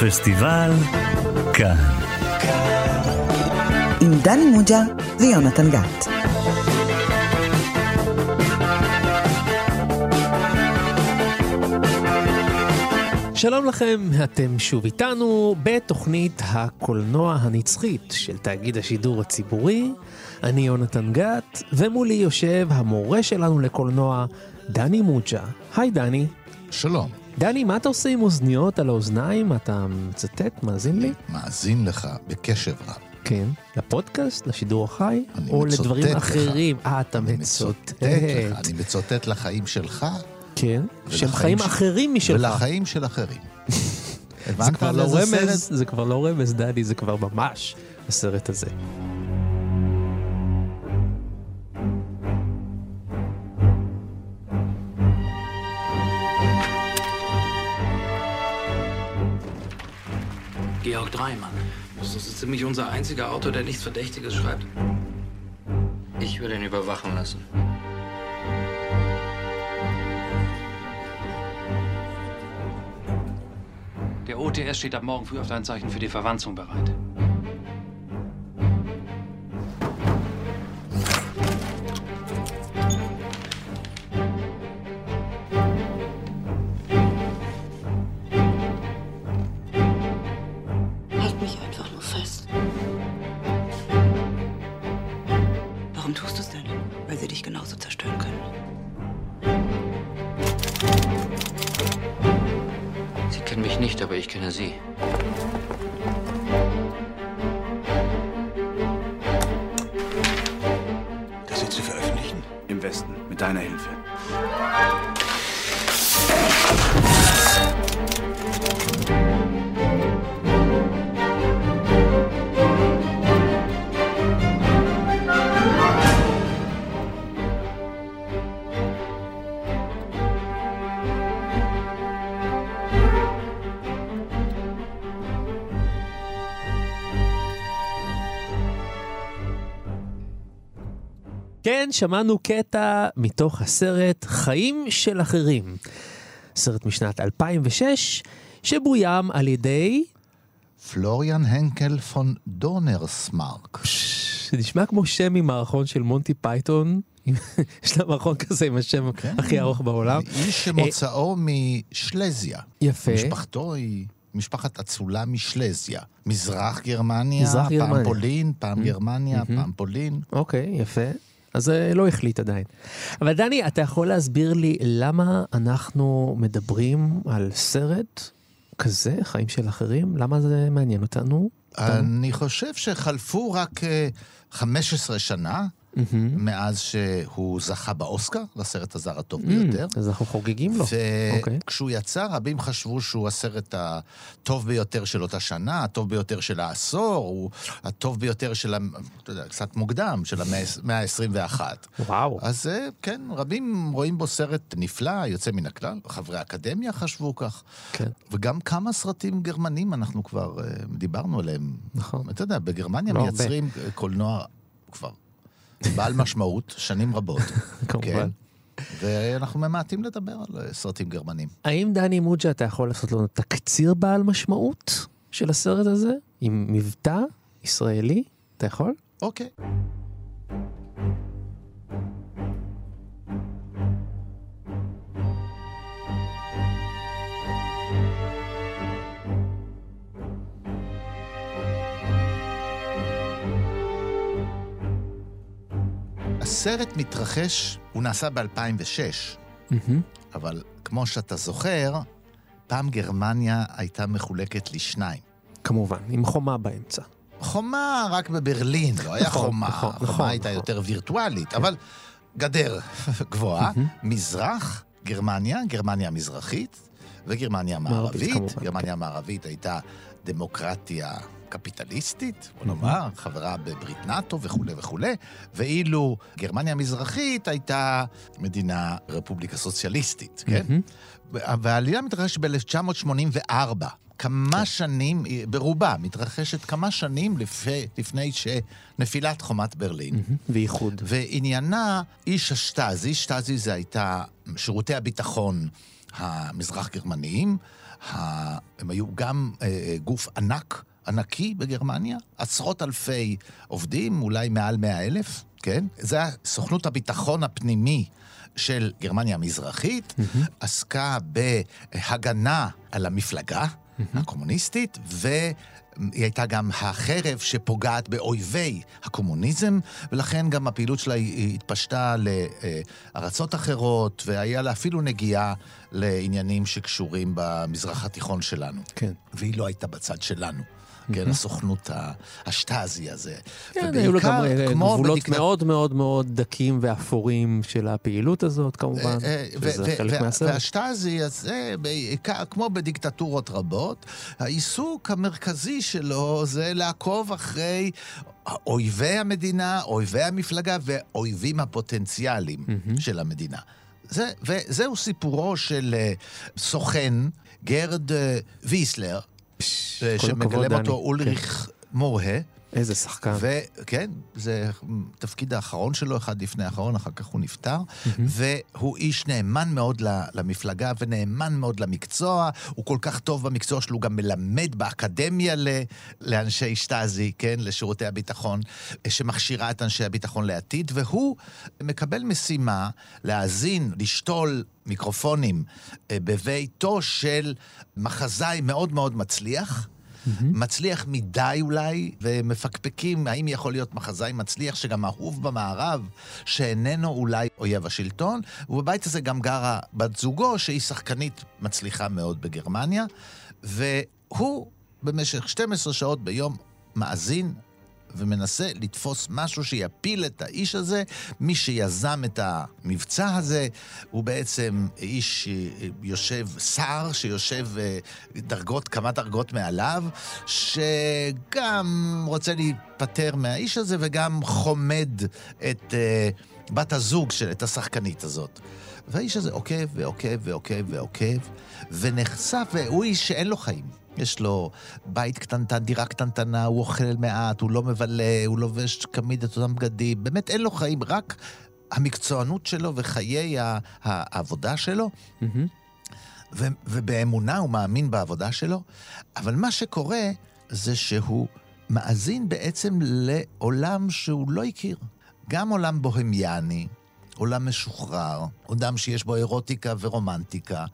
פסטיבל כאן. עם דני מוג'ה ויונתן גת. שלום לכם, אתם שוב איתנו בתוכנית הקולנוע הנצחית של תאגיד השידור הציבורי. אני יונתן גת, ומולי יושב המורה שלנו לקולנוע, דני מוג'ה. היי דני. שלום. דני, מה אתה עושה עם אוזניות על האוזניים? אתה מצטט, מאזין לי? מאזין לך בקשב רב. כן. לפודקאסט, לשידור החי? או מצוטט לדברים לך. אחרים? אה, אתה אני מצוטט. לך, אני מצוטט לחיים שלך כן. שהם חיים ש- אחרים משלך. ולחיים של אחרים. זה כבר לא רמז? זה כבר לא רמז, דני, זה כבר ממש הסרט הזה. Georg Dreimann. Das ist ziemlich unser einziger Autor, der nichts Verdächtiges schreibt. Ich will ihn überwachen lassen. Der OTS steht ab morgen früh auf dein Zeichen für die Verwanzung bereit. שמענו קטע מתוך הסרט חיים של אחרים. סרט משנת 2006, שבוים על ידי... פלוריאן הנקל פון דונרסמרק. זה נשמע כמו שם ממערכון של מונטי פייתון. יש לה מערכון כזה עם השם כן. הכי ארוך בעולם. איש שמוצאו משלזיה. יפה. משפחתו היא משפחת אצולה משלזיה. מזרח גרמניה, מזרח פעם גרמניה. פולין, פעם גרמניה, פעם פולין. אוקיי, יפה. אז זה לא החליט עדיין. אבל דני, אתה יכול להסביר לי למה אנחנו מדברים על סרט כזה, חיים של אחרים? למה זה מעניין אותנו? אני חושב שחלפו רק אה, 15 שנה מאז שהוא זכה באוסקר, לסרט הזר הטוב ביותר. אז אנחנו חוגגים לו. אוקיי. וכשהוא יצא, רבים חשבו שהוא הסרט הטוב ביותר של אותה שנה, הטוב ביותר של העשור, הוא הטוב ביותר של, אתה יודע, קצת מוקדם, של המאה ה-21. וואו. אז אה, כן, רבים רואים בו סרט נפלא, יוצא מן הכלל. חברי האקדמיה חשבו כך. כן. וגם כמה סרטים גרמנים אנחנו כבר אה, דיברנו עליהם. נכון. אתה יודע, בגרמניה לא הרבה. מייצרים אה, קולנוע כבר בעל משמעות, שנים רבות. כמובן. כן. ואנחנו ממעטים לדבר על אה, סרטים גרמנים. האם דני מוג'ה, אתה יכול לעשות לנו תקציר בעל משמעות של הסרט הזה? עם מבטא ישראלי? אתה יכול? אוקיי. הסרט מתרחש, הוא נעשה ב-2006, אבל כמו שאתה זוכר, פעם גרמניה הייתה מחולקת לשניים. כמובן, עם חומה באמצע. חומה רק בברלין, לא היה נכון, חומה, נכון, החומה נכון, הייתה נכון. יותר וירטואלית, אבל גדר גבוהה, מזרח, גרמניה, גרמניה המזרחית וגרמניה מערבית, המערבית. כמובן, כן. גרמניה המערבית הייתה דמוקרטיה קפיטליסטית, בוא נאמר, חברה בברית נאט"ו וכולי וכולי, ואילו גרמניה המזרחית הייתה מדינה רפובליקה סוציאליסטית, כן? והעלייה מתרחשת ב-1984. כמה שנים, ברובה, מתרחשת כמה שנים לפי, לפני שנפילת חומת ברלין. ואיחוד. ועניינה איש השטאזי, שטאזי זה הייתה שירותי הביטחון המזרח גרמניים, הם היו גם אה, אה, גוף ענק, ענקי בגרמניה, עשרות אלפי עובדים, אולי מעל מאה אלף, כן? זה סוכנות הביטחון הפנימי של גרמניה המזרחית, mm-hmm. עסקה בהגנה על המפלגה mm-hmm. הקומוניסטית, ו... היא הייתה גם החרב שפוגעת באויבי הקומוניזם, ולכן גם הפעילות שלה התפשטה לארצות אחרות, והיה לה אפילו נגיעה לעניינים שקשורים במזרח התיכון שלנו. כן. והיא לא הייתה בצד שלנו. כן, הסוכנות השטאזי הזה. כן, היו לו גם אה, גבולות מאוד מאוד מאוד דקים ואפורים של הפעילות הזאת, כמובן, אה, שזה חלק מהסרט. והשטאזי הזה, כמו בדיקטטורות רבות, העיסוק המרכזי שלו זה לעקוב אחרי אויבי המדינה, אויבי המפלגה ואויבים הפוטנציאליים של המדינה. זה, וזהו סיפורו של אה, סוכן, גרד ויסלר, שמגלם אותו אולריך כן. מורהה. איזה שחקן. וכן, זה תפקיד האחרון שלו, אחד לפני האחרון, אחר כך הוא נפטר. Mm-hmm. והוא איש נאמן מאוד למפלגה ונאמן מאוד למקצוע. הוא כל כך טוב במקצוע שלו, הוא גם מלמד באקדמיה ל, לאנשי שטאזי, כן, לשירותי הביטחון, שמכשירה את אנשי הביטחון לעתיד, והוא מקבל משימה להאזין, לשתול מיקרופונים אה, בביתו של מחזאי מאוד מאוד מצליח. Mm-hmm. מצליח מדי אולי, ומפקפקים האם יכול להיות מחזאי מצליח שגם אהוב במערב, שאיננו אולי אויב השלטון, ובבית הזה גם גרה בת זוגו, שהיא שחקנית מצליחה מאוד בגרמניה, והוא במשך 12 שעות ביום מאזין ומנסה לתפוס משהו שיפיל את האיש הזה. מי שיזם את המבצע הזה הוא בעצם איש יושב, שר שיושב אה, דרגות, כמה דרגות מעליו, שגם רוצה להיפטר מהאיש הזה וגם חומד את uh, בת הזוג, של, את השחקנית הזאת. והאיש הזה עוקב ועוקב ועוקב ועוקב, ונחשף, והוא איש שאין לו חיים. יש לו בית קטנטן, דירה קטנטנה, הוא אוכל מעט, הוא לא מבלה, הוא לובש תמיד את אותם בגדים. באמת אין לו חיים, רק המקצוענות שלו וחיי העבודה שלו. Mm-hmm. ו- ובאמונה הוא מאמין בעבודה שלו. אבל מה שקורה זה שהוא מאזין בעצם לעולם שהוא לא הכיר. גם עולם בוהמיאני, עולם משוחרר, עולם שיש בו אירוטיקה ורומנטיקה,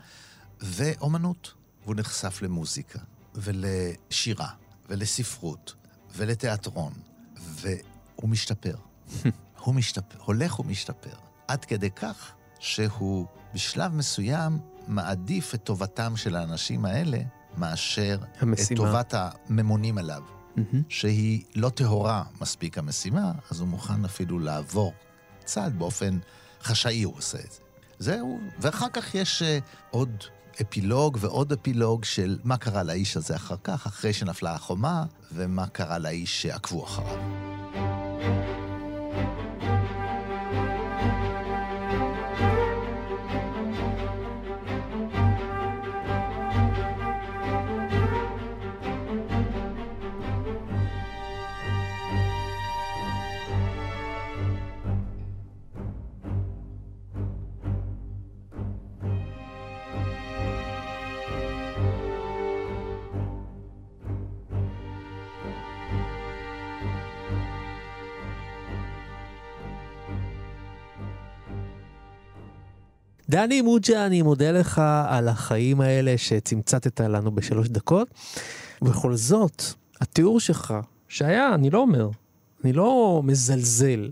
ואומנות. והוא נחשף למוזיקה, ולשירה, ולספרות, ולתיאטרון, והוא משתפר. הוא משתפר, הולך ומשתפר. עד כדי כך שהוא בשלב מסוים מעדיף את טובתם של האנשים האלה מאשר המשימה. את טובת הממונים עליו. Mm-hmm. שהיא לא טהורה מספיק המשימה, אז הוא מוכן אפילו לעבור צעד באופן חשאי הוא עושה את זה. זהו, ואחר כך יש uh, עוד אפילוג ועוד אפילוג של מה קרה לאיש הזה אחר כך, אחרי שנפלה החומה, ומה קרה לאיש שעקבו אחריו. דני מוג'ה, אני מודה לך על החיים האלה שצמצתת לנו בשלוש דקות. ובכל זאת, התיאור שלך, שהיה, אני לא אומר, אני לא מזלזל.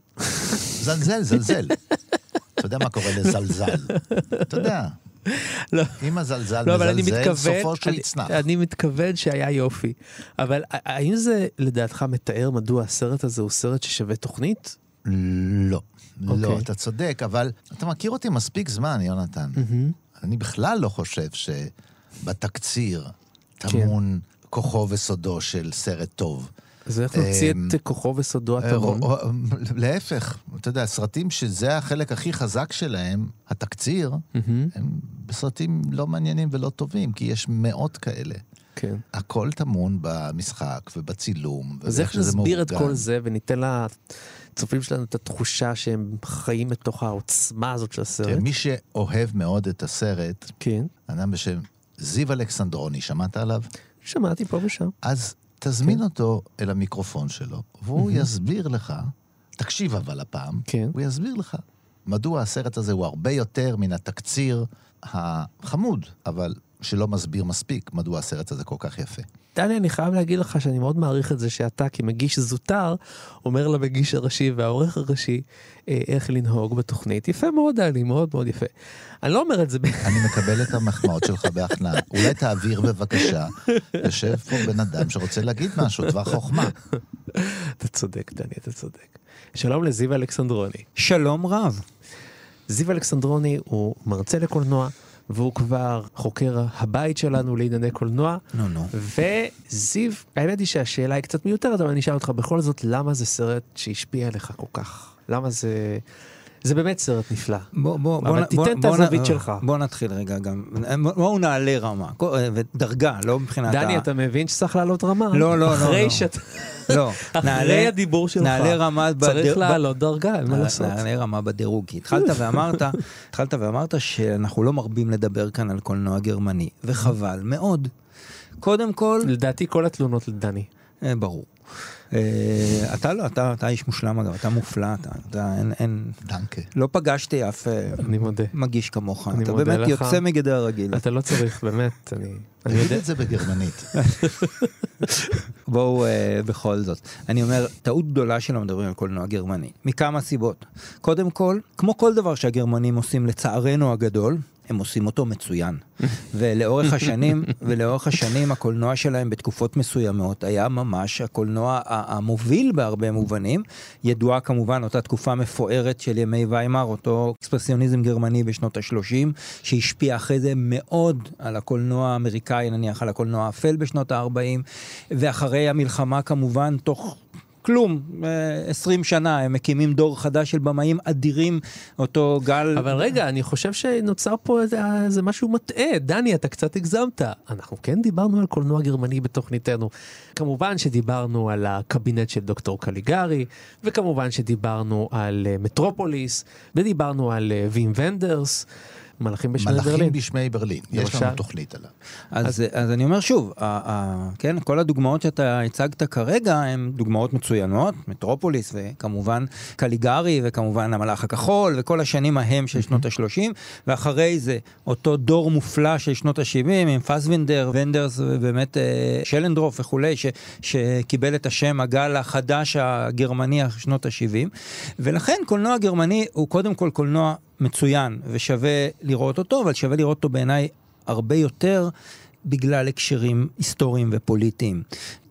זלזל, זלזל. אתה יודע מה קורה לזלזל. אתה יודע. לא. אם הזלזל לא, מזלזל, סופו שהוא יצנח. אני מתכוון שהיה יופי. אבל האם זה לדעתך מתאר מדוע הסרט הזה הוא סרט ששווה תוכנית? לא. לא, okay. אוקיי. אתה צודק, אבל אתה מכיר אותי מספיק זמן, יונתן. Mm-hmm. אני בכלל לא חושב שבתקציר טמון כן. כוחו וסודו של סרט טוב. אז איך נוציא את אמ, כוחו וסודו הטמון? להפך, אתה יודע, סרטים שזה החלק הכי חזק שלהם, התקציר, הם בסרטים לא מעניינים ולא טובים, כי יש מאות כאלה. כן. הכל טמון במשחק ובצילום. אז איך נסביר את כל זה וניתן לצופים שלנו את התחושה שהם חיים בתוך העוצמה הזאת של הסרט? מי שאוהב מאוד את הסרט, כן. אדם בשם זיו אלכסנדרוני, שמעת עליו? שמעתי פה ושם. אז תזמין אותו אל המיקרופון שלו, והוא יסביר לך, תקשיב אבל הפעם, כן. הוא יסביר לך מדוע הסרט הזה הוא הרבה יותר מן התקציר החמוד, אבל שלא מסביר מספיק מדוע הסרט הזה כל כך יפה. דני, אני חייב להגיד לך שאני מאוד מעריך את זה שאתה כמגיש זוטר, אומר למגיש הראשי והעורך הראשי אה, איך לנהוג בתוכנית. יפה מאוד, דני, מאוד מאוד יפה. אני לא אומר את זה ב... אני מקבל את המחמאות שלך בהכנעה. אולי תעביר בבקשה. יושב פה בן אדם שרוצה להגיד משהו, דבר חוכמה. אתה צודק, דני, אתה צודק. שלום לזיו אלכסנדרוני. שלום רב. זיו אלכסנדרוני הוא מרצה לקולנוע, והוא כבר חוקר הבית שלנו לענייני קולנוע. נו, נו. וזיו, האמת היא שהשאלה היא קצת מיותרת, אבל אני אשאל אותך בכל זאת, למה זה סרט שהשפיע עליך כל כך? למה זה... זה באמת סרט נפלא. בוא, בוא, אבל בוא, תיתן בוא, את הזווית שלך. בוא נתחיל רגע גם. בואו נעלה רמה. כל- ודרגה, לא מבחינת דני, ה... אתה מבין שצריך לעלות רמה? לא, לא, לא, אחרי לא. שאתה... לא, אחרי הדיבור שלך. נעלה רמה צריך בדר- לעלות דרגה, אין מה לעשות. נעלה רמה בדירוג. כי התחלת ואמרת, התחלת ואמרת שאנחנו לא מרבים לדבר כאן על קולנוע גרמני, וחבל מאוד. קודם כל, לדעתי כל התלונות לדני. אה, ברור. אה, אתה לא, אתה אתה איש מושלם אגב, אתה מופלא, אתה, אתה אין, אין, דנקה. לא פגשתי אף אה, אני מודה. מגיש כמוך, אני אתה מודה באמת לך. יוצא מגדר הרגיל. אתה לא צריך, באמת, אני... אני יודע. את זה בגרמנית. בואו uh, בכל זאת. אני אומר, טעות גדולה שלא מדברים על קולנוע גרמני, מכמה סיבות. קודם כל, כמו כל דבר שהגרמנים עושים לצערנו הגדול, הם עושים אותו מצוין. ולאורך השנים, ולאורך השנים הקולנוע שלהם בתקופות מסוימות היה ממש הקולנוע המוביל בהרבה מובנים. ידועה כמובן אותה תקופה מפוארת של ימי ויימאר, אותו אקספרסיוניזם גרמני בשנות ה-30, שהשפיע אחרי זה מאוד על הקולנוע האמריקאי, נניח על הקולנוע האפל בשנות ה-40, ואחרי המלחמה כמובן, תוך... כלום, אה, 20 שנה, הם מקימים דור חדש של במאים אדירים, אותו גל... אבל רגע, אני חושב שנוצר פה איזה, איזה משהו מטעה. דני, אתה קצת הגזמת. אנחנו כן דיברנו על קולנוע גרמני בתוכניתנו. כמובן שדיברנו על הקבינט של דוקטור קליגרי, וכמובן שדיברנו על אה, מטרופוליס, ודיברנו על אה, וים ונדרס, מלאכים בשמי ברלין. מלאכים בשמי ברלין. יש למשל? לנו תוכנית עליו. אז, אז אני אומר שוב, ה, ה, כן, כל הדוגמאות שאתה הצגת כרגע הן דוגמאות מצוינות, מטרופוליס וכמובן קליגרי וכמובן המלאך הכחול וכל השנים ההם של שנות ה-30, ואחרי זה אותו דור מופלא של שנות ה-70 עם פסוונדר, ונדרס ובאמת אה, שלנדרוף וכולי, ש, שקיבל את השם הגל החדש הגרמני שנות ה-70, ולכן קולנוע גרמני הוא קודם כל קולנוע מצוין ושווה לראות אותו, אבל שווה לראות אותו בעיניי הרבה יותר בגלל הקשרים היסטוריים ופוליטיים.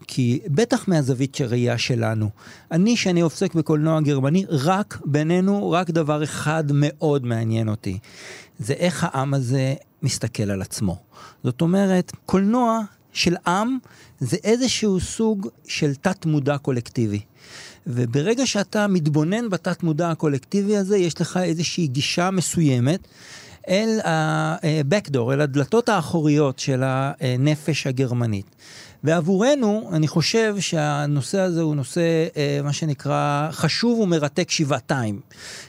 כי בטח מהזווית של ראייה שלנו. אני, שאני עוסק בקולנוע גרמני, רק בינינו, רק דבר אחד מאוד מעניין אותי. זה איך העם הזה מסתכל על עצמו. זאת אומרת, קולנוע של עם זה איזשהו סוג של תת-מודע קולקטיבי. וברגע שאתה מתבונן בתת מודע הקולקטיבי הזה, יש לך איזושהי גישה מסוימת אל ה-backdoor, אל הדלתות האחוריות של הנפש הגרמנית. ועבורנו, אני חושב שהנושא הזה הוא נושא, אה, מה שנקרא, חשוב ומרתק שבעתיים,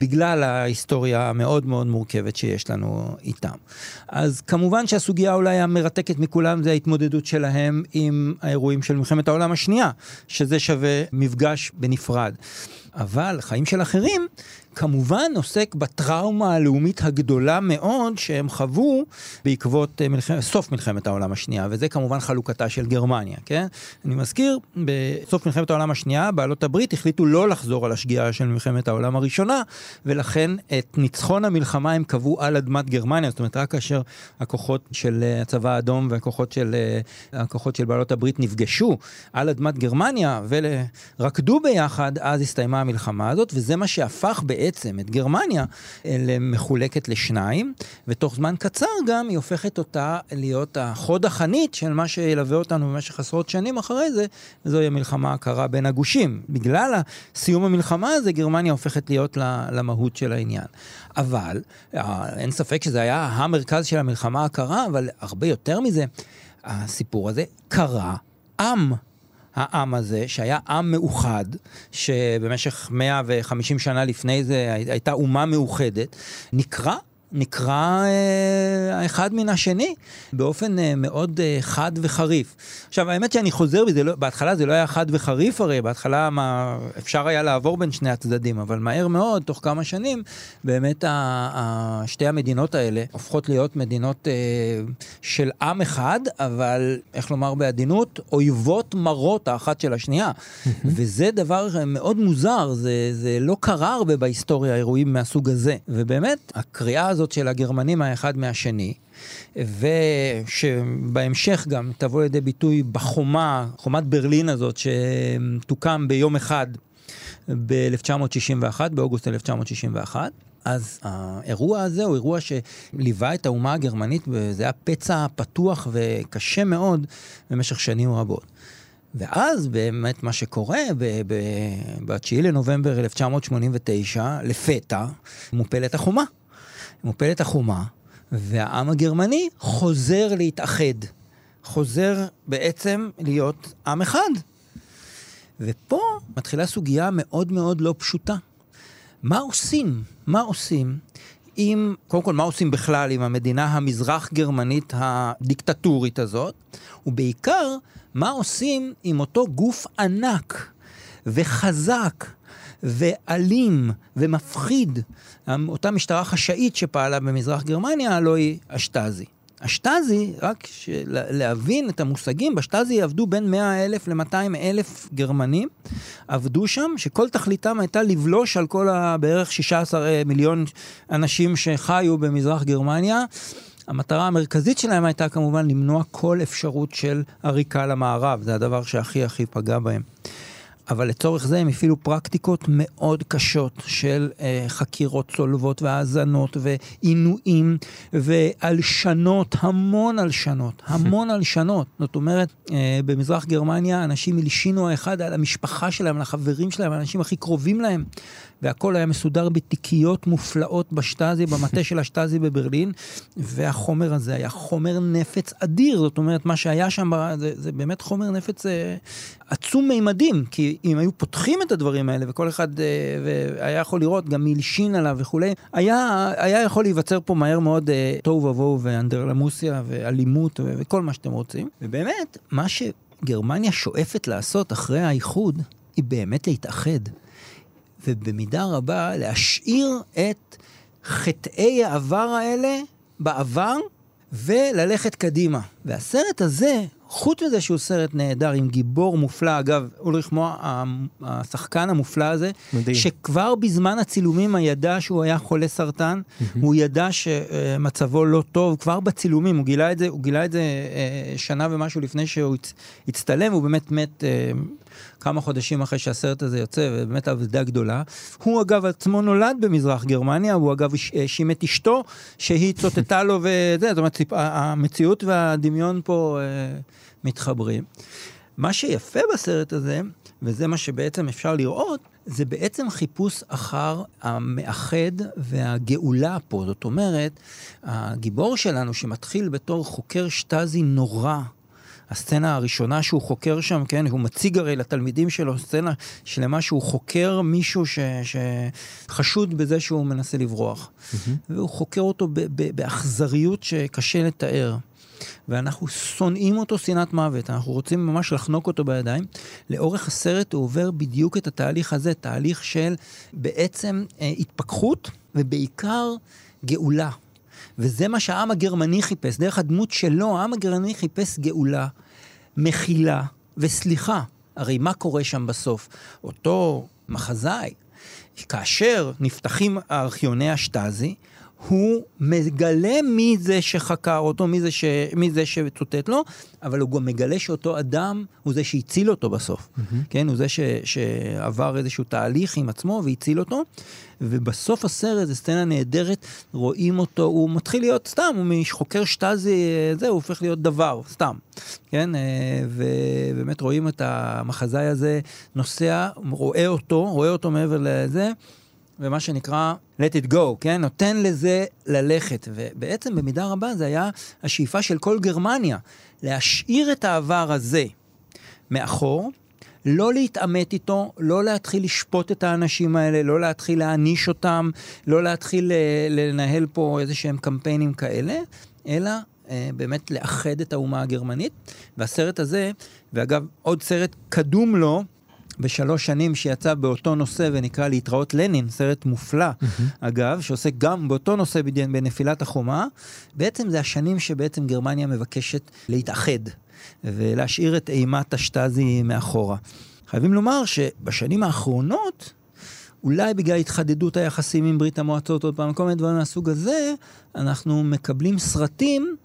בגלל ההיסטוריה המאוד מאוד מורכבת שיש לנו איתם. אז כמובן שהסוגיה אולי המרתקת מכולם זה ההתמודדות שלהם עם האירועים של מלחמת העולם השנייה, שזה שווה מפגש בנפרד. אבל חיים של אחרים, כמובן עוסק בטראומה הלאומית הגדולה מאוד שהם חוו בעקבות אה, מלח... סוף מלחמת העולם השנייה, וזה כמובן חלוקתה של גרמניה, כן? אני מזכיר, בסוף מלחמת העולם השנייה, בעלות הברית החליטו לא לחזור על השגיאה של מלחמת העולם הראשונה, ולכן את ניצחון המלחמה הם קבעו על אדמת גרמניה, זאת אומרת, רק כאשר הכוחות של אה, הצבא האדום והכוחות של, אה, הכוחות של בעלות הברית נפגשו על אדמת גרמניה ורקדו ביחד, אז הסתיימה המלחמה הזאת, וזה מה שהפך בעצם את גרמניה אה, למחולקת לשניים, ותוך זמן קצר גם היא הופכת אותה להיות החוד החנית של מה שילווה אותנו במשך עשרות שנים אחרי זה, וזוהי המלחמה הקרה בין הגושים. בגלל סיום המלחמה הזה, גרמניה הופכת להיות למהות של העניין. אבל, אה, אין ספק שזה היה המרכז של המלחמה הקרה, אבל הרבה יותר מזה, הסיפור הזה קרה עם. העם הזה, שהיה עם מאוחד, שבמשך 150 שנה לפני זה הייתה אומה מאוחדת, נקרא נקרע אה, האחד מן השני באופן אה, מאוד אה, חד וחריף. עכשיו, האמת שאני חוזר בי, לא, בהתחלה זה לא היה חד וחריף הרי, בהתחלה מה, אפשר היה לעבור בין שני הצדדים, אבל מהר מאוד, תוך כמה שנים, באמת ה, ה, שתי המדינות האלה הופכות להיות מדינות אה, של עם אחד, אבל, איך לומר בעדינות, אויבות מרות האחת של השנייה. וזה דבר מאוד מוזר, זה, זה לא קרה הרבה בהיסטוריה, אירועים מהסוג הזה. ובאמת, הקריאה הזאת של הגרמנים האחד מהשני, ושבהמשך גם תבוא לידי ביטוי בחומה, חומת ברלין הזאת, שתוקם ביום אחד ב-1961, באוגוסט 1961. אז האירוע הזה הוא אירוע שליווה את האומה הגרמנית, וזה היה פצע פתוח וקשה מאוד במשך שנים רבות. ואז באמת מה שקורה, ב-9 לנובמבר 1989, לפתע, מופלת החומה. מופלת החומה, והעם הגרמני חוזר להתאחד. חוזר בעצם להיות עם אחד. ופה מתחילה סוגיה מאוד מאוד לא פשוטה. מה עושים? מה עושים עם, קודם כל, מה עושים בכלל עם המדינה המזרח גרמנית הדיקטטורית הזאת, ובעיקר, מה עושים עם אותו גוף ענק וחזק ואלים ומפחיד, אותה משטרה חשאית שפעלה במזרח גרמניה, הלוא היא השטאזי. השטאזי, רק להבין את המושגים, בשטאזי עבדו בין 100 אלף ל-200 אלף גרמנים, עבדו שם, שכל תכליתם הייתה לבלוש על כל הבערך 16 אה, מיליון אנשים שחיו במזרח גרמניה. המטרה המרכזית שלהם הייתה כמובן למנוע כל אפשרות של עריקה למערב, זה הדבר שהכי הכי פגע בהם. אבל לצורך זה הם הפעילו פרקטיקות מאוד קשות של אה, חקירות צולבות והאזנות ועינויים והלשנות, המון הלשנות, המון הלשנות. זאת אומרת, אה, במזרח גרמניה אנשים הלשינו האחד על המשפחה שלהם, על החברים שלהם, על האנשים הכי קרובים להם. והכל היה מסודר בתיקיות מופלאות בשטאזי, במטה של השטאזי בברלין, והחומר הזה היה חומר נפץ אדיר, זאת אומרת, מה שהיה שם, זה, זה באמת חומר נפץ אה, עצום מימדים, כי אם היו פותחים את הדברים האלה, וכל אחד אה, היה יכול לראות, גם מלשין עליו וכולי, היה, היה יכול להיווצר פה מהר מאוד אה, תוהו ובוהו ואנדרלמוסיה ואלימות וכל מה שאתם רוצים. ובאמת, מה שגרמניה שואפת לעשות אחרי האיחוד, היא באמת להתאחד. ובמידה רבה להשאיר את חטאי העבר האלה בעבר וללכת קדימה. והסרט הזה, חוץ מזה שהוא סרט נהדר עם גיבור מופלא, אגב, אולריך מוע, השחקן המופלא הזה, מדהים. שכבר בזמן הצילומים ידע שהוא היה חולה סרטן. הוא ידע שמצבו לא טוב, כבר בצילומים, הוא גילה את זה, הוא גילה את זה אה, שנה ומשהו לפני שהוא הצטלם, הוא באמת מת אה, כמה חודשים אחרי שהסרט הזה יוצא, ובאמת אבדה גדולה. הוא אגב עצמו נולד במזרח גרמניה, הוא אגב האשים את אשתו, שהיא צוטטה לו וזה, זאת אומרת, המציאות והדמיון פה אה, מתחברים. מה שיפה בסרט הזה, וזה מה שבעצם אפשר לראות, זה בעצם חיפוש אחר המאחד והגאולה פה. זאת אומרת, הגיבור שלנו שמתחיל בתור חוקר שטאזי נורא, הסצנה הראשונה שהוא חוקר שם, כן, הוא מציג הרי לתלמידים שלו סצנה שלמה שהוא חוקר מישהו ש, שחשוד בזה שהוא מנסה לברוח. Mm-hmm. והוא חוקר אותו באכזריות שקשה לתאר. ואנחנו שונאים אותו שנאת מוות, אנחנו רוצים ממש לחנוק אותו בידיים. לאורך הסרט הוא עובר בדיוק את התהליך הזה, תהליך של בעצם אה, התפכחות ובעיקר גאולה. וזה מה שהעם הגרמני חיפש. דרך הדמות שלו, העם הגרמני חיפש גאולה, מחילה וסליחה. הרי מה קורה שם בסוף? אותו מחזאי, כאשר נפתחים ארכיוני השטאזי, הוא מגלה מי זה שחקר אותו, מי זה, ש... מי זה שצוטט לו, אבל הוא גם מגלה שאותו אדם הוא זה שהציל אותו בסוף. Mm-hmm. כן, הוא זה ש... שעבר איזשהו תהליך עם עצמו והציל אותו, ובסוף הסרט, זו סצנה נהדרת, רואים אותו, הוא מתחיל להיות סתם, הוא מחוקר שטאזי, זה, הוא הופך להיות דבר, סתם. כן, אה, ובאמת רואים את המחזאי הזה נוסע, רואה אותו, רואה אותו מעבר לזה. ומה שנקרא let it go, כן? נותן לזה ללכת. ובעצם במידה רבה זה היה השאיפה של כל גרמניה, להשאיר את העבר הזה מאחור, לא להתעמת איתו, לא להתחיל לשפוט את האנשים האלה, לא להתחיל להעניש אותם, לא להתחיל אה, לנהל פה איזה שהם קמפיינים כאלה, אלא אה, באמת לאחד את האומה הגרמנית. והסרט הזה, ואגב, עוד סרט קדום לו, בשלוש שנים שיצא באותו נושא ונקרא להתראות לנין, סרט מופלא. אגב, שעוסק גם באותו נושא בנפילת החומה. בעצם זה השנים שבעצם גרמניה מבקשת להתאחד ולהשאיר את אימת השטאזי מאחורה. חייבים לומר שבשנים האחרונות, אולי בגלל התחדדות היחסים עם ברית המועצות, עוד פעם, כל מיני דברים מהסוג הזה, אנחנו מקבלים סרטים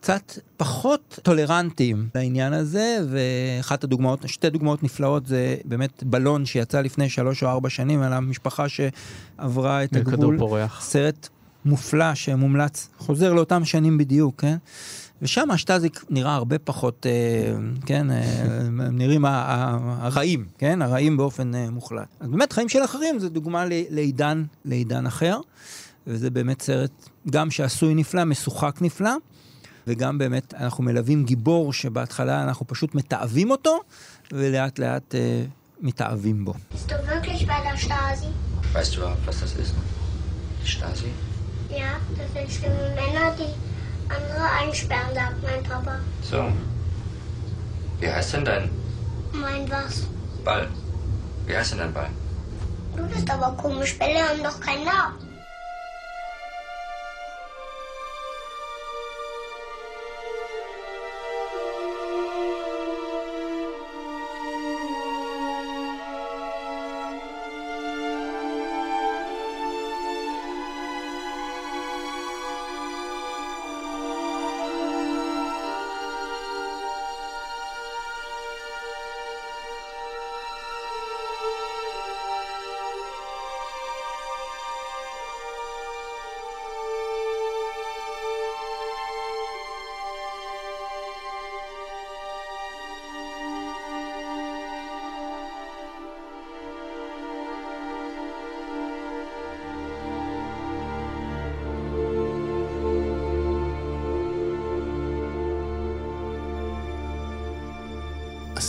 קצת פחות טולרנטיים לעניין הזה, ואחת הדוגמאות, שתי דוגמאות נפלאות זה באמת בלון שיצא לפני שלוש או ארבע שנים על המשפחה שעברה את הגבול. פורח. סרט מופלא שמומלץ, חוזר לאותם שנים בדיוק, כן? ושם השטאזיק נראה הרבה פחות, אה, כן, אה, נראים הרעים, כן, הרעים באופן אה, מוחלט. אז באמת חיים של אחרים זה דוגמה לעידן, לעידן אחר, וזה באמת סרט גם שעשוי נפלא, משוחק נפלא. וגם באמת אנחנו מלווים גיבור שבהתחלה אנחנו פשוט מתעבים אותו, ולאט לאט אה, מתאהבים בו. Bist du wirklich bei der Stasi? Weißt du überhaupt, was das ist? Die Stasi? Ja, das sind schlimme Männer, die andere einsperren, sagt mein Papa. So. Wie heißt denn dein Mein was? Ball? Wie heißt denn dein Ball? Du bist aber komisch, Bälle haben doch keinen Namen.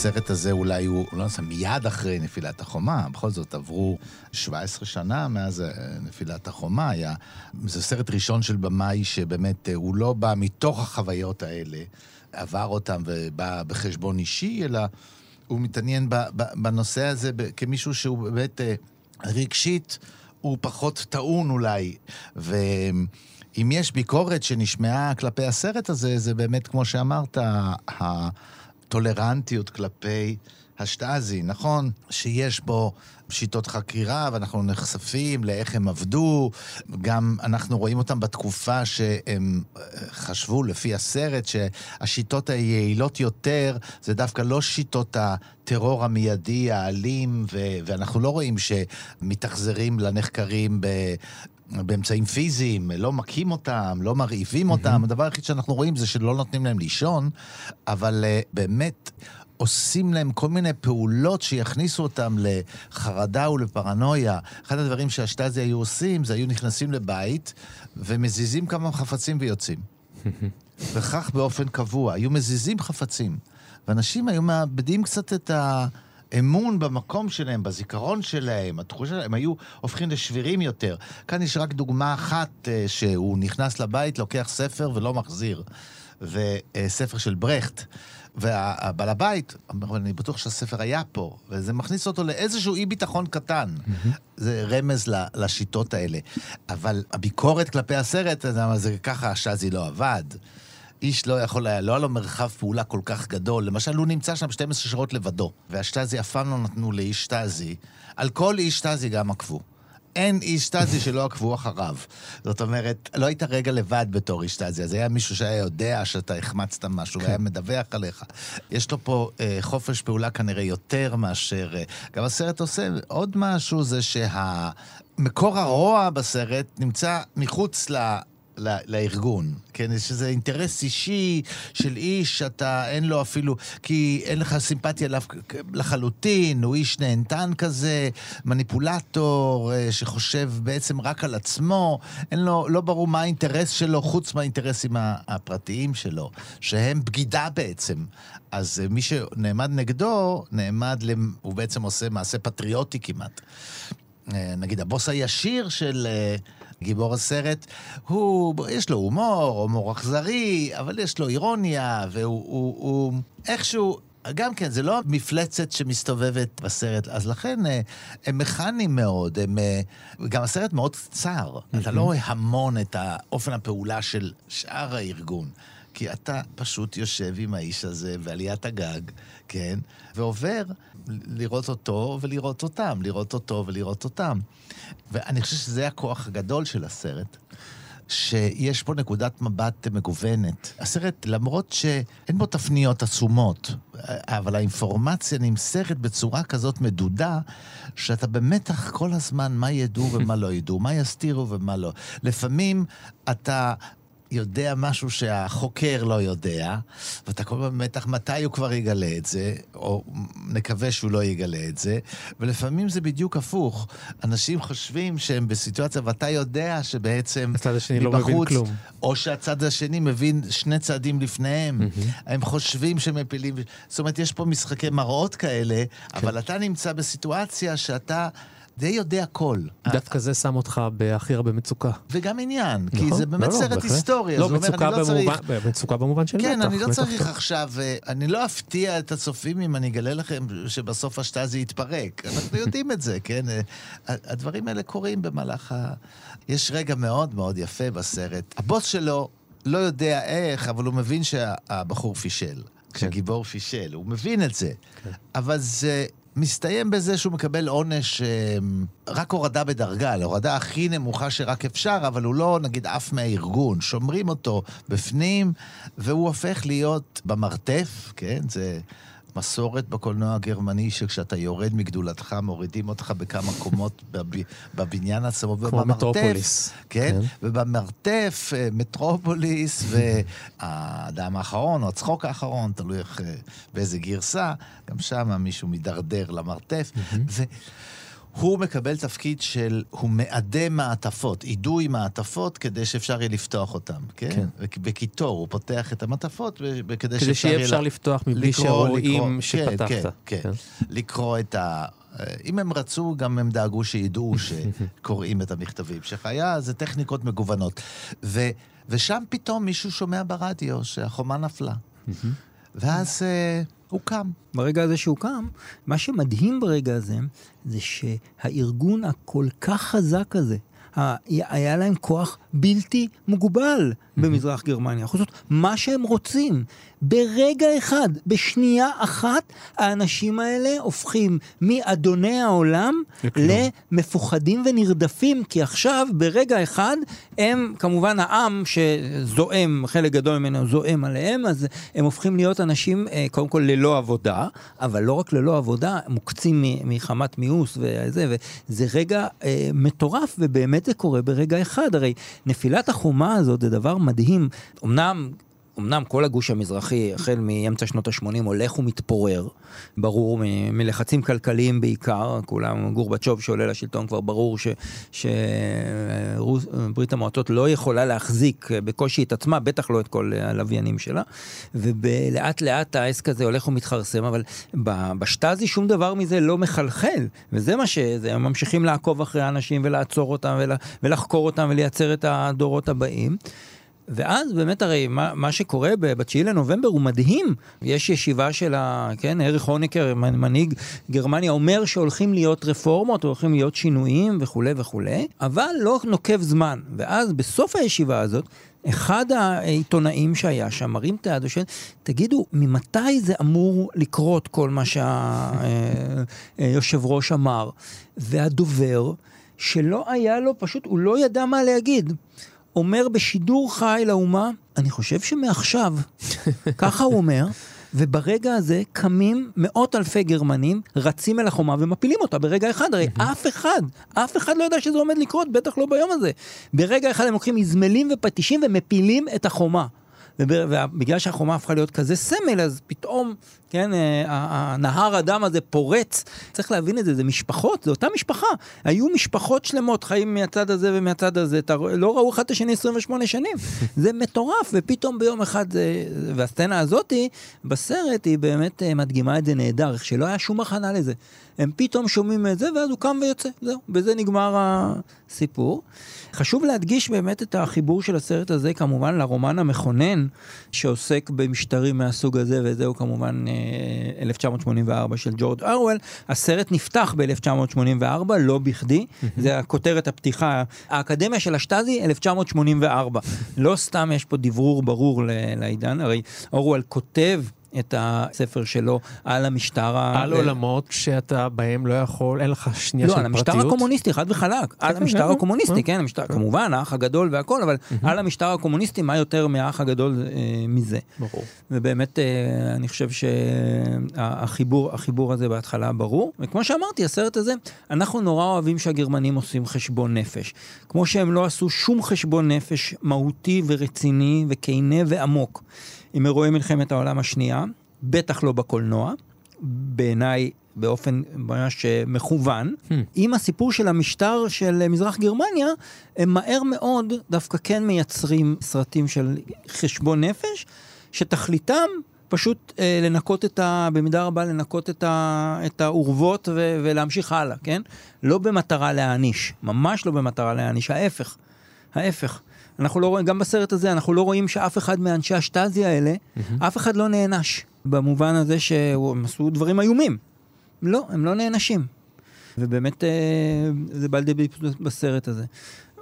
הסרט הזה אולי הוא, לא יודע, מיד אחרי נפילת החומה, בכל זאת עברו 17 שנה מאז אה, נפילת החומה, היה, זה סרט ראשון של במאי שבאמת אה, הוא לא בא מתוך החוויות האלה, עבר אותם ובא בחשבון אישי, אלא הוא מתעניין בנושא הזה כמישהו שהוא באמת אה, רגשית, הוא פחות טעון אולי, ו... אם יש ביקורת שנשמעה כלפי הסרט הזה, זה באמת, כמו שאמרת, טולרנטיות כלפי השטאזי. נכון שיש בו שיטות חקירה, ואנחנו נחשפים לאיך הם עבדו. גם אנחנו רואים אותם בתקופה שהם אה, חשבו, לפי הסרט, שהשיטות היעילות יותר זה דווקא לא שיטות הטרור המיידי, האלים, ו- ואנחנו לא רואים שמתאכזרים לנחקרים. באמצעים פיזיים, לא מכים אותם, לא מרעיבים אותם. הדבר היחיד שאנחנו רואים זה שלא נותנים להם לישון, אבל uh, באמת עושים להם כל מיני פעולות שיכניסו אותם לחרדה ולפרנויה. אחד הדברים שהשטאזי היו עושים, זה היו נכנסים לבית ומזיזים כמה חפצים ויוצאים. וכך באופן קבוע. היו מזיזים חפצים. ואנשים היו מאבדים קצת את ה... אמון במקום שלהם, בזיכרון שלהם, התחושה שלהם, הם היו הופכים לשבירים יותר. כאן יש רק דוגמה אחת, אה, שהוא נכנס לבית, לוקח ספר ולא מחזיר. וספר של ברכט. והבעל הבית, אני בטוח שהספר היה פה, וזה מכניס אותו לאיזשהו אי ביטחון קטן. Mm-hmm. זה רמז לשיטות האלה. אבל הביקורת כלפי הסרט, זה ככה השאזי לא עבד. איש לא יכול היה, לא היה לו מרחב פעולה כל כך גדול. למשל, הוא נמצא שם 12 שעות לבדו, והשטאזי אף פעם לא נתנו לאיש שטאזי. על כל איש שטאזי גם עקבו. אין איש שטאזי שלא עקבו אחריו. זאת אומרת, לא היית רגע לבד בתור איש שטאזי, אז היה מישהו שהיה יודע שאתה החמצת משהו, כן. והיה מדווח עליך. יש לו פה אה, חופש פעולה כנראה יותר מאשר... אה, גם הסרט עושה עוד משהו, זה שהמקור הרוע בסרט נמצא מחוץ ל... לארגון. כן, יש איזה אינטרס אישי של איש שאתה, אין לו אפילו, כי אין לך סימפתיה לחלוטין, הוא איש נהנתן כזה, מניפולטור, אה, שחושב בעצם רק על עצמו, אין לו, לא ברור מה האינטרס שלו חוץ מהאינטרסים הפרטיים שלו, שהם בגידה בעצם. אז אה, מי שנעמד נגדו, נעמד, למ... הוא בעצם עושה מעשה פטריוטי כמעט. אה, נגיד הבוס הישיר של גיבור הסרט, הוא, יש לו הומור, הומור אכזרי, אבל יש לו אירוניה, והוא הוא, הוא, איכשהו... גם כן, זה לא מפלצת שמסתובבת בסרט, אז לכן אה, הם מכניים מאוד, הם, אה, גם הסרט מאוד קצר, אתה לא רואה המון את אופן הפעולה של שאר הארגון. כי אתה פשוט יושב עם האיש הזה בעליית הגג, כן, ועובר לראות אותו ולראות אותם, לראות אותו ולראות אותם. ואני חושב שזה הכוח הגדול של הסרט. שיש פה נקודת מבט מגוונת. הסרט, למרות שאין בו תפניות עצומות, אבל האינפורמציה נמסרת בצורה כזאת מדודה, שאתה במתח כל הזמן מה ידעו ומה לא ידעו, מה יסתירו ומה לא. לפעמים אתה יודע משהו שהחוקר לא יודע, ואתה כל הזמן במתח מתי הוא כבר יגלה את זה, או נקווה שהוא לא יגלה את זה, ולפעמים זה בדיוק הפוך. אנשים חושבים שהם בסיטואציה, ואתה יודע שבעצם... הצד השני לא מבין כלום. או שהצד השני מבין שני צעדים לפניהם. הם חושבים שהם מפילים... זאת אומרת, יש פה משחקי מראות כאלה, אבל אתה נמצא בסיטואציה שאתה... די יודע הכל. דווקא זה שם אותך בהכי הרבה מצוקה. וגם עניין, כי זה באמת סרט היסטורי. לא, מצוקה מצוקה במובן של מתח. כן, אני לא צריך עכשיו, אני לא אפתיע את הצופים אם אני אגלה לכם שבסוף השטאזי יתפרק. אנחנו יודעים את זה, כן? הדברים האלה קורים במהלך ה... יש רגע מאוד מאוד יפה בסרט. הבוס שלו לא יודע איך, אבל הוא מבין שהבחור פישל. כשגיבור פישל, הוא מבין את זה. אבל זה... מסתיים בזה שהוא מקבל עונש, רק הורדה בדרגה, להורדה הכי נמוכה שרק אפשר, אבל הוא לא, נגיד, עף מהארגון. שומרים אותו בפנים, והוא הופך להיות במרתף, כן? זה מסורת בקולנוע הגרמני, שכשאתה יורד מגדולתך, מורידים אותך בכמה קומות בב... בבניין עצמו, כמו מטרופוליס. כן? כן, ובמרתף, מטרופוליס, והאדם האחרון, או הצחוק האחרון, תלוי איך, באיזה גרסה, גם שם מישהו מידרדר למרתף. ו... הוא מקבל תפקיד של, הוא מאדה מעטפות, אידוי מעטפות, כדי שאפשר יהיה לפתוח אותם, כן? כן. בקיטור, הוא פותח את המעטפות, כדי שאפשר יהיה... כדי שיהיה אפשר לפתוח מבלי שרואים שפתחת. כן, כן, כן. לקרוא את ה... אם הם רצו, גם הם דאגו שידעו שקוראים את המכתבים. שחיה, זה טכניקות מגוונות. ו, ושם פתאום מישהו שומע ברדיו שהחומה נפלה. ואז... הוא קם. ברגע הזה שהוא קם, מה שמדהים ברגע הזה, זה שהארגון הכל כך חזק הזה, היה להם כוח בלתי מוגבל במזרח גרמניה. יכול לעשות מה שהם רוצים. ברגע אחד, בשנייה אחת, האנשים האלה הופכים מאדוני העולם למפוחדים ונרדפים, כי עכשיו, ברגע אחד, הם כמובן העם שזועם, חלק גדול ממנו זועם עליהם, אז הם הופכים להיות אנשים, קודם כל ללא עבודה, אבל לא רק ללא עבודה, מוקצים מחמת מיאוס וזה, וזה רגע אה, מטורף, ובאמת זה קורה ברגע אחד. הרי נפילת החומה הזאת זה דבר מדהים. אמנם... אמנם כל הגוש המזרחי, החל מאמצע שנות ה-80, הולך ומתפורר, ברור, מ- מלחצים כלכליים בעיקר, כולם, גורבצ'וב שעולה לשלטון כבר ברור שברית המועצות לא יכולה להחזיק בקושי את עצמה, בטח לא את כל הלוויינים שלה, ולאט לאט העסק הזה הולך ומתחרסם, אבל בשטאזי שום דבר מזה לא מחלחל, וזה מה שזה, הם ממשיכים לעקוב אחרי האנשים ולעצור אותם ול- ולחקור אותם ולייצר את הדורות הבאים. ואז באמת הרי מה, מה שקורה ב-9 לנובמבר הוא מדהים. יש ישיבה של ה... כן, אריך הוניקר, מנהיג גרמניה, אומר שהולכים להיות רפורמות, הולכים להיות שינויים וכולי וכולי, אבל לא נוקב זמן. ואז בסוף הישיבה הזאת, אחד העיתונאים שהיה שם מרים את היד ושואל, תגידו, ממתי זה אמור לקרות כל מה שהיושב ראש אמר? והדובר, שלא היה לו, פשוט, הוא לא ידע מה להגיד. אומר בשידור חי לאומה, אני חושב שמעכשיו, ככה הוא אומר, וברגע הזה קמים מאות אלפי גרמנים, רצים אל החומה ומפילים אותה ברגע אחד. הרי אף אחד, אף אחד לא יודע שזה עומד לקרות, בטח לא ביום הזה. ברגע אחד הם לוקחים איזמלים ופטישים ומפילים את החומה. ובגלל שהחומה הפכה להיות כזה סמל, אז פתאום, כן, אה, הנהר הדם הזה פורץ. צריך להבין את זה, זה משפחות, זה אותה משפחה. היו משפחות שלמות חיים מהצד הזה ומהצד הזה, אתה, לא ראו אחד את השני 28 שנים. זה מטורף, ופתאום ביום אחד, זה, והסצנה הזאתי בסרט, היא באמת אה, מדגימה את זה נהדר, איך שלא היה שום הכנה לזה. הם פתאום שומעים את זה, ואז הוא קם ויוצא, זהו, בזה נגמר הסיפור. חשוב להדגיש באמת את החיבור של הסרט הזה כמובן לרומן המכונן שעוסק במשטרים מהסוג הזה, וזהו כמובן 1984 אה, של ג'ורג' ארוול. הסרט נפתח ב-1984, לא בכדי, זה הכותרת הפתיחה, האקדמיה של השטאזי 1984. לא סתם יש פה דברור ברור לעידן, הרי ארוול כותב את הספר שלו על המשטר ה... על עולמות שאתה בהם לא יכול, אין לך שנייה לא, של פרטיות. לא, על המשטר הקומוניסטי, חד וחלק. על כן, המשטר כן, הקומוניסטי, כן, כן המשטר, כמובן, האח הגדול והכל, אבל על המשטר הקומוניסטי, מה יותר מהאח הגדול אה, מזה? ברור. ובאמת, אה, אני חושב שהחיבור החיבור הזה בהתחלה ברור. וכמו שאמרתי, הסרט הזה, אנחנו נורא אוהבים שהגרמנים עושים חשבון נפש. כמו שהם לא עשו שום חשבון נפש מהותי ורציני וכנה ועמוק. עם אירועי מלחמת העולם השנייה, בטח לא בקולנוע, בעיניי באופן ממש מכוון. Hmm. עם הסיפור של המשטר של מזרח גרמניה, הם מהר מאוד דווקא כן מייצרים סרטים של חשבון נפש, שתכליתם פשוט אה, לנקות את ה... במידה רבה לנקות את, ה, את האורוות ו, ולהמשיך הלאה, כן? לא במטרה להעניש, ממש לא במטרה להעניש, ההפך. ההפך. אנחנו לא רואים, גם בסרט הזה, אנחנו לא רואים שאף אחד מאנשי השטאזי האלה, mm-hmm. אף אחד לא נענש. במובן הזה שהם עשו דברים איומים. לא, הם לא נענשים. ובאמת אה, זה בא לידי ביטוי בסרט הזה.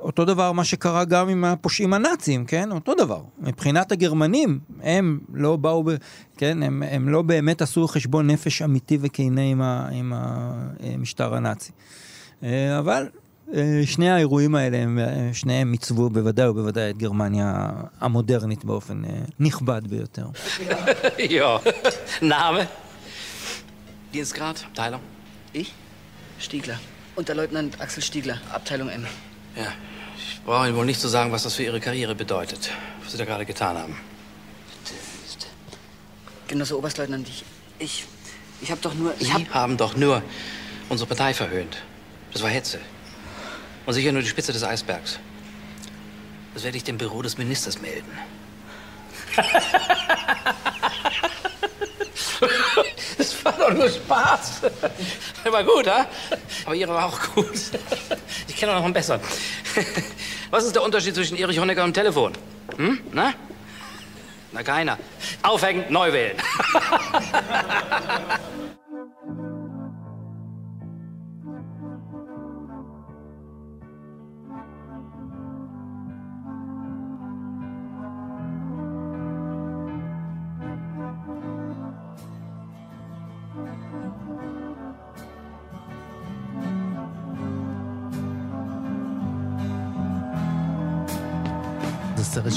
אותו דבר מה שקרה גם עם הפושעים הנאצים, כן? אותו דבר. מבחינת הגרמנים, הם לא באו, ב, כן? הם, הם לא באמת עשו חשבון נפש אמיתי וכנה עם, ה, עם המשטר הנאצי. אה, אבל אה, שני האירועים האלה, הם, אה, שניהם עיצבו בוודאי ובוודאי את גרמניה המודרנית באופן אה, נכבד ביותר. Ja, Name? Dienstgrad, Abteilung? Ich? Stiegler. Unterleutnant Axel Stiegler, Abteilung M. Ja, ich brauche Ihnen wohl nicht zu sagen, was das für Ihre Karriere bedeutet, was Sie da gerade getan haben. Genosse Oberstleutnant, ich, ich, ich habe doch nur... Sie hab... haben doch nur unsere Partei verhöhnt. Das war Hetze. Und sicher nur die Spitze des Eisbergs. Das werde ich dem Büro des Ministers melden. Das war doch nur Spaß. Der war gut, ha? Aber Ihre war auch gut. Ich kenne noch einen besseren. Was ist der Unterschied zwischen Erich Honecker und Telefon? Hm? Na? Na, keiner. Aufhängen, neu wählen.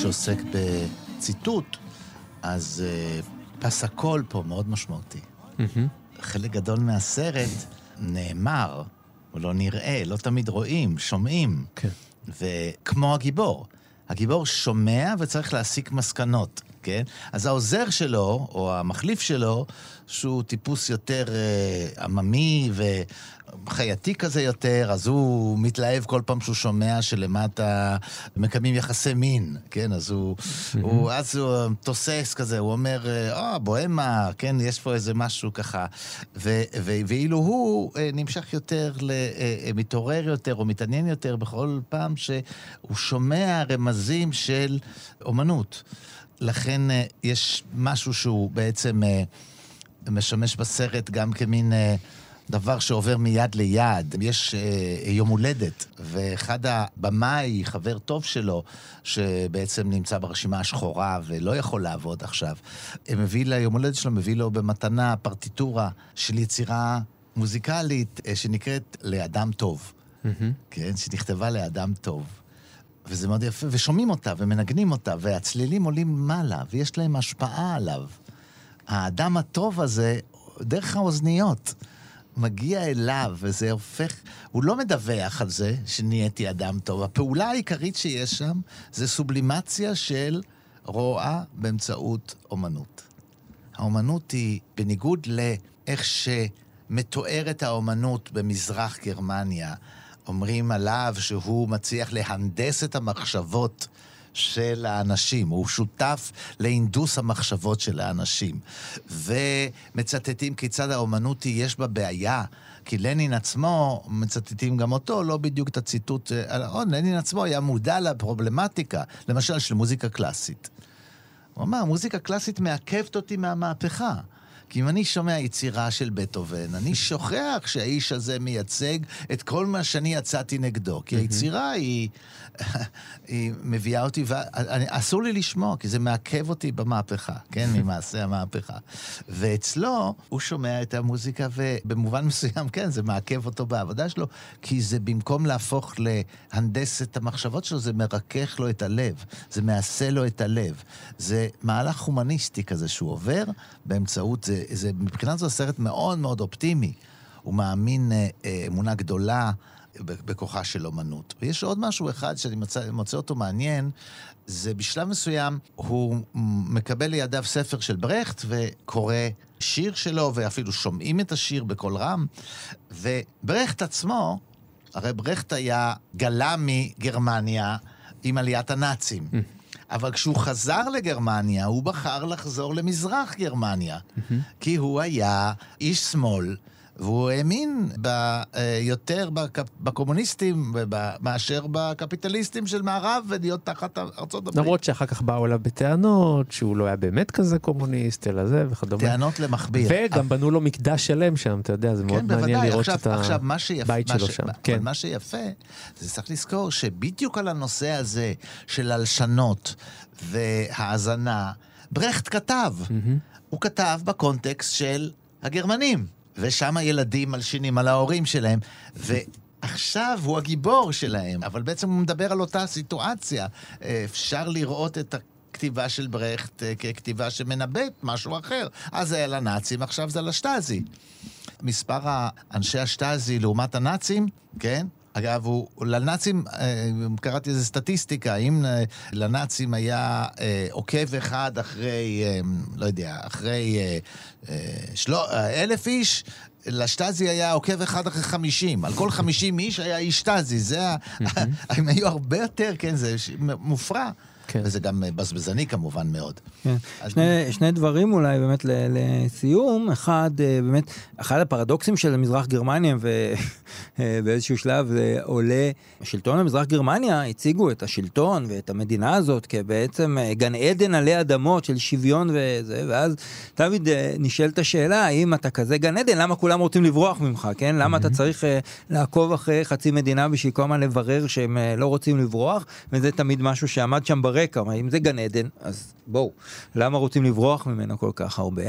שעוסק בציטוט, אז uh, פס הקול פה מאוד משמעותי. Mm-hmm. חלק גדול מהסרט נאמר, או לא נראה, לא תמיד רואים, שומעים. כן. וכמו הגיבור. הגיבור שומע וצריך להסיק מסקנות, כן? אז העוזר שלו, או המחליף שלו, שהוא טיפוס יותר uh, עממי וחייתי כזה יותר, אז הוא מתלהב כל פעם שהוא שומע שלמטה מקיימים יחסי מין, כן? אז הוא. הוא אז הוא תוסס כזה, הוא אומר, אה, בוהמה, כן? יש פה איזה משהו ככה. ו, ו, ואילו הוא uh, נמשך יותר, ל, uh, מתעורר יותר או מתעניין יותר בכל פעם שהוא שומע רמזים של אומנות. לכן uh, יש משהו שהוא בעצם... Uh, משמש בסרט גם כמין אה, דבר שעובר מיד ליד. יש אה, יום הולדת, ואחד הבמאי, חבר טוב שלו, שבעצם נמצא ברשימה השחורה ולא יכול לעבוד עכשיו, מביא ליום הולדת שלו, מביא לו במתנה פרטיטורה של יצירה מוזיקלית אה, שנקראת לאדם טוב. Mm-hmm. כן, שנכתבה לאדם טוב. וזה מאוד יפה, ושומעים אותה ומנגנים אותה, והצלילים עולים מעלה, ויש להם השפעה עליו. האדם הטוב הזה, דרך האוזניות. מגיע אליו, וזה הופך... הוא לא מדווח על זה שנהייתי אדם טוב. הפעולה העיקרית שיש שם זה סובלימציה של רוע באמצעות אומנות. האומנות היא, בניגוד לאיך שמתוארת האומנות במזרח גרמניה, אומרים עליו שהוא מצליח להנדס את המחשבות של האנשים, הוא שותף להינדוס המחשבות של האנשים. ומצטטים כיצד האומנות היא, יש בה בעיה. כי לנין עצמו, מצטטים גם אותו, לא בדיוק את הציטוט, אה, לנין עצמו היה מודע לפרובלמטיקה, למשל של מוזיקה קלאסית. הוא אמר, מוזיקה קלאסית מעכבת אותי מהמהפכה. כי אם אני שומע יצירה של בטהובן, אני שוכח שהאיש הזה מייצג את כל מה שאני יצאתי נגדו. כי היצירה היא, היא מביאה אותי, ואסור לי לשמוע, כי זה מעכב אותי במהפכה, כן? ממעשה המהפכה. ואצלו, הוא שומע את המוזיקה, ובמובן מסוים, כן, זה מעכב אותו בעבודה שלו, כי זה במקום להפוך להנדס את המחשבות שלו, זה מרכך לו את הלב, זה מעשה לו את הלב. זה מהלך הומניסטי כזה שהוא עובר באמצעות זה. זה, מבחינת זו סרט מאוד מאוד אופטימי. הוא מאמין אה, אה, אמונה גדולה בכוחה של אומנות. ויש עוד משהו אחד שאני מוצא, מוצא אותו מעניין, זה בשלב מסוים הוא מקבל לידיו ספר של ברכט וקורא שיר שלו, ואפילו שומעים את השיר בקול רם, וברכט עצמו, הרי ברכט היה גלה מגרמניה עם עליית הנאצים. Mm. אבל כשהוא חזר לגרמניה, הוא בחר לחזור למזרח גרמניה. Mm-hmm. כי הוא היה איש שמאל. והוא האמין ב, אה, יותר בקומוניסטים מאשר בקפיטליסטים של מערב ולהיות תחת ארצות הברית. למרות שאחר כך באו אליו בטענות שהוא לא היה באמת כזה קומוניסט, אלא זה וכדומה. טענות למכביר. וגם בנו לו מקדש שלם שם, אתה יודע, זה מאוד כן, מעניין לראות את הבית שלו. שם. כן. מה שיפה, זה צריך לזכור שבדיוק על הנושא הזה של הלשנות והאזנה, ברכט כתב. Mm-hmm. הוא כתב בקונטקסט של הגרמנים. ושם הילדים מלשינים על ההורים שלהם, ועכשיו הוא הגיבור שלהם, אבל בעצם הוא מדבר על אותה סיטואציה. אפשר לראות את הכתיבה של ברכט אה, ככתיבה שמנבאת משהו אחר. אז זה היה לנאצים, עכשיו זה לשטאזי. מספר אנשי השטאזי לעומת הנאצים, כן? אגב, הוא, לנאצים, אה, קראתי איזה סטטיסטיקה, אם אה, לנאצים היה אה, עוקב אחד אחרי, לא יודע, אחרי שלו, אלף איש, לשטאזי היה עוקב אחד אחרי חמישים. על כל חמישים איש היה איש שטאזי. זה ה... הם היו הרבה יותר, כן, זה מופרע. כן. וזה גם בזבזני כמובן מאוד. כן. שני, שני דברים אולי באמת לסיום. אחד, באמת, אחד הפרדוקסים של מזרח גרמניה, ובאיזשהו שלב זה עולה, השלטון במזרח גרמניה הציגו את השלטון ואת המדינה הזאת כבעצם גן עדן עלי אדמות של שוויון וזה, ואז דוד נשאלת השאלה, האם אתה כזה גן עדן, למה כולם רוצים לברוח ממך, כן? למה אתה צריך לעקוב אחרי חצי מדינה בשביל כל הזמן לברר שהם לא רוצים לברוח, וזה תמיד משהו שעמד שם ברקע. ברקע, אם זה גן עדן, אז בואו, למה רוצים לברוח ממנו כל כך הרבה?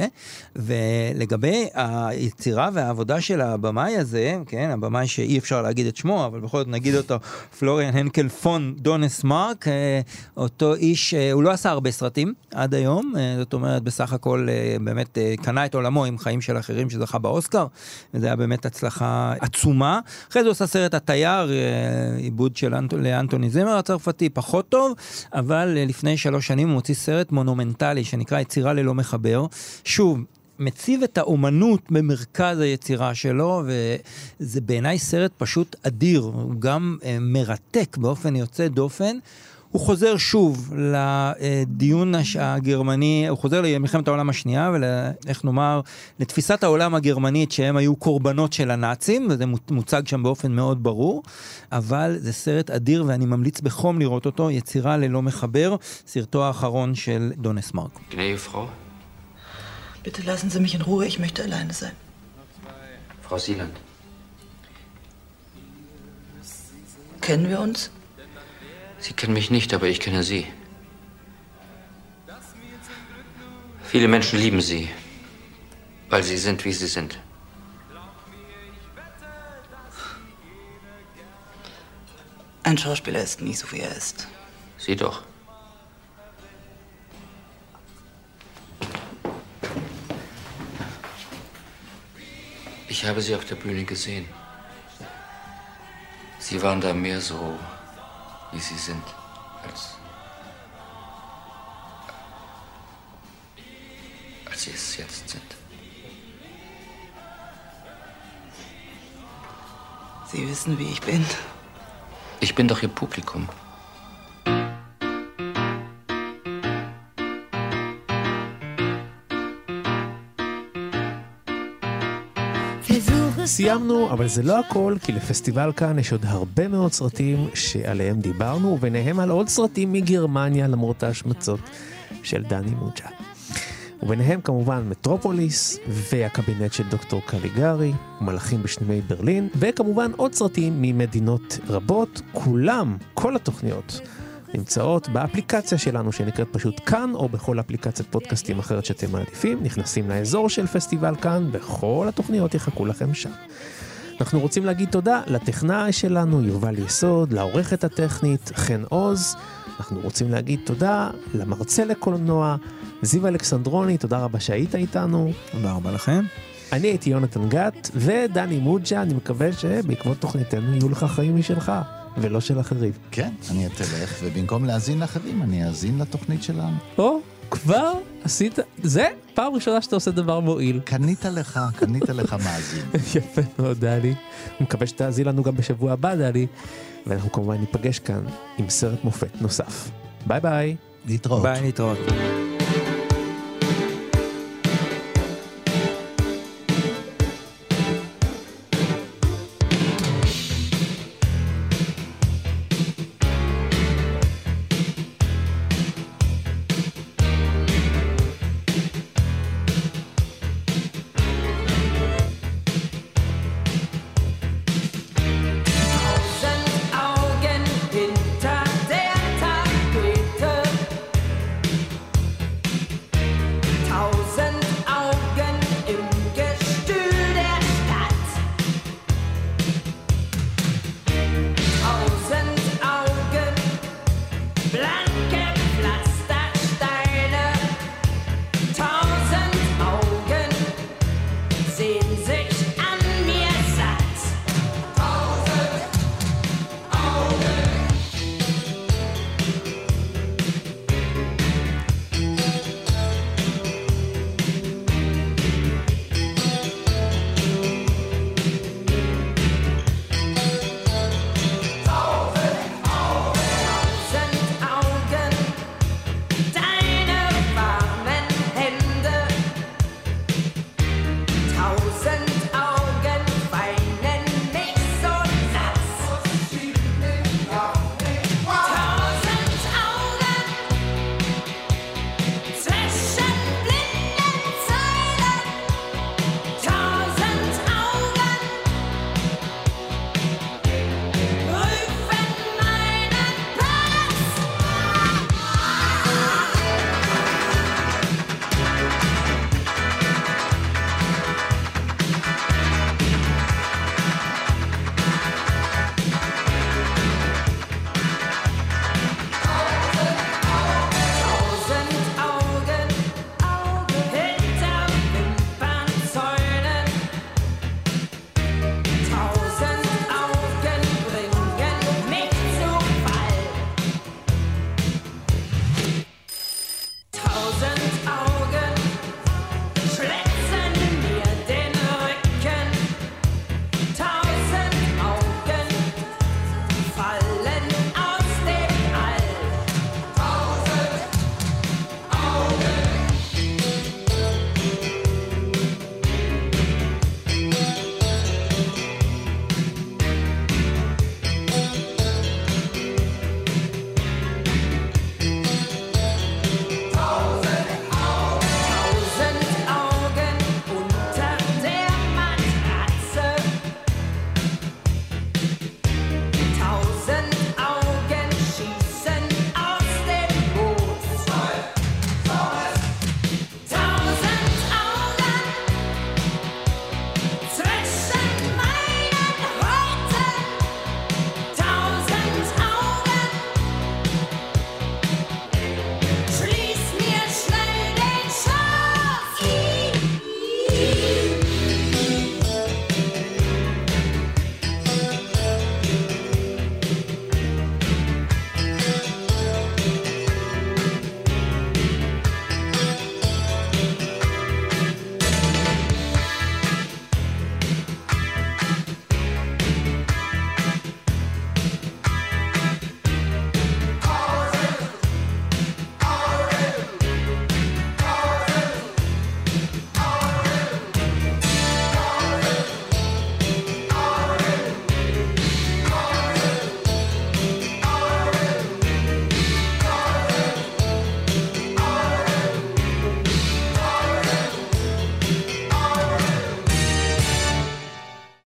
ולגבי היצירה והעבודה של הבמאי הזה, כן, הבמאי שאי אפשר להגיד את שמו, אבל בכל זאת נגיד אותו, פלוריאן הנקל פון דונס מרק, אה, אותו איש, אה, הוא לא עשה הרבה סרטים עד היום, אה, זאת אומרת, בסך הכל באמת קנה את עולמו עם חיים של אחרים שזכה באוסקר, וזה היה באמת הצלחה עצומה. אחרי זה הוא עשה סרט התייר, עיבוד של לאנטוני זמר הצרפתי, פחות טוב, אבל לפני שלוש שנים הוא מוציא סרט מונומנטלי שנקרא יצירה ללא מחבר. שוב, מציב את האומנות במרכז היצירה שלו, וזה בעיניי סרט פשוט אדיר, הוא גם אה, מרתק באופן יוצא דופן. הוא חוזר שוב לדיון הגרמני, הוא חוזר למלחמת העולם השנייה ואיך נאמר, לתפיסת העולם הגרמנית שהם היו קורבנות של הנאצים, וזה מוצג שם באופן מאוד ברור, אבל זה סרט אדיר ואני ממליץ בחום לראות אותו, יצירה ללא מחבר, סרטו האחרון של דונס מרק. Bitte lassen Sie mich in Ruhe, ich möchte alleine sein. Frau Sieland. Kennen wir uns? Sie kennen mich nicht, aber ich kenne Sie. Viele Menschen lieben Sie, weil Sie sind, wie Sie sind. Ein Schauspieler ist nie so, wie er ist. Sie doch. Ich habe sie auf der Bühne gesehen. Sie waren da mehr so, wie sie sind, als. als sie es jetzt sind. Sie wissen, wie ich bin. Ich bin doch Ihr Publikum. סיימנו, אבל זה לא הכל, כי לפסטיבל כאן יש עוד הרבה מאוד סרטים שעליהם דיברנו, וביניהם על עוד סרטים מגרמניה למרות ההשמצות של דני מוג'ה. וביניהם כמובן מטרופוליס והקבינט של דוקטור קליגרי, מלאכים בשנימי ברלין, וכמובן עוד סרטים ממדינות רבות, כולם, כל התוכניות, נמצאות באפליקציה שלנו שנקראת פשוט כאן, או בכל אפליקציית פודקאסטים אחרת שאתם מעדיפים, נכנסים לאזור של פסטיבל כאן, וכל התוכניות יחכו לכם שם. אנחנו רוצים להגיד תודה לטכנאי שלנו, יובל יסוד, לעורכת הטכנית, חן עוז. אנחנו רוצים להגיד תודה למרצה לקולנוע, זיו אלכסנדרוני, תודה רבה שהיית איתנו. תודה רבה לכם. אני הייתי יונתן גת, ודני מוג'ה, אני מקווה שבעקבות תוכניתנו יהיו לך חיים משלך, ולא של אחרים. כן, אני אתלך, ובמקום להאזין לאחרים, אני אאזין לתוכנית שלנו. או, כבר עשית, זה פעם ראשונה שאתה עושה דבר מועיל. קנית לך, קנית לך מאזין. יפה מאוד, דני. מקווה שתאזין לנו גם בשבוע הבא, דני. ואנחנו כמובן ניפגש כאן עם סרט מופת נוסף. bye bye. להתראות. ביי, להתראות.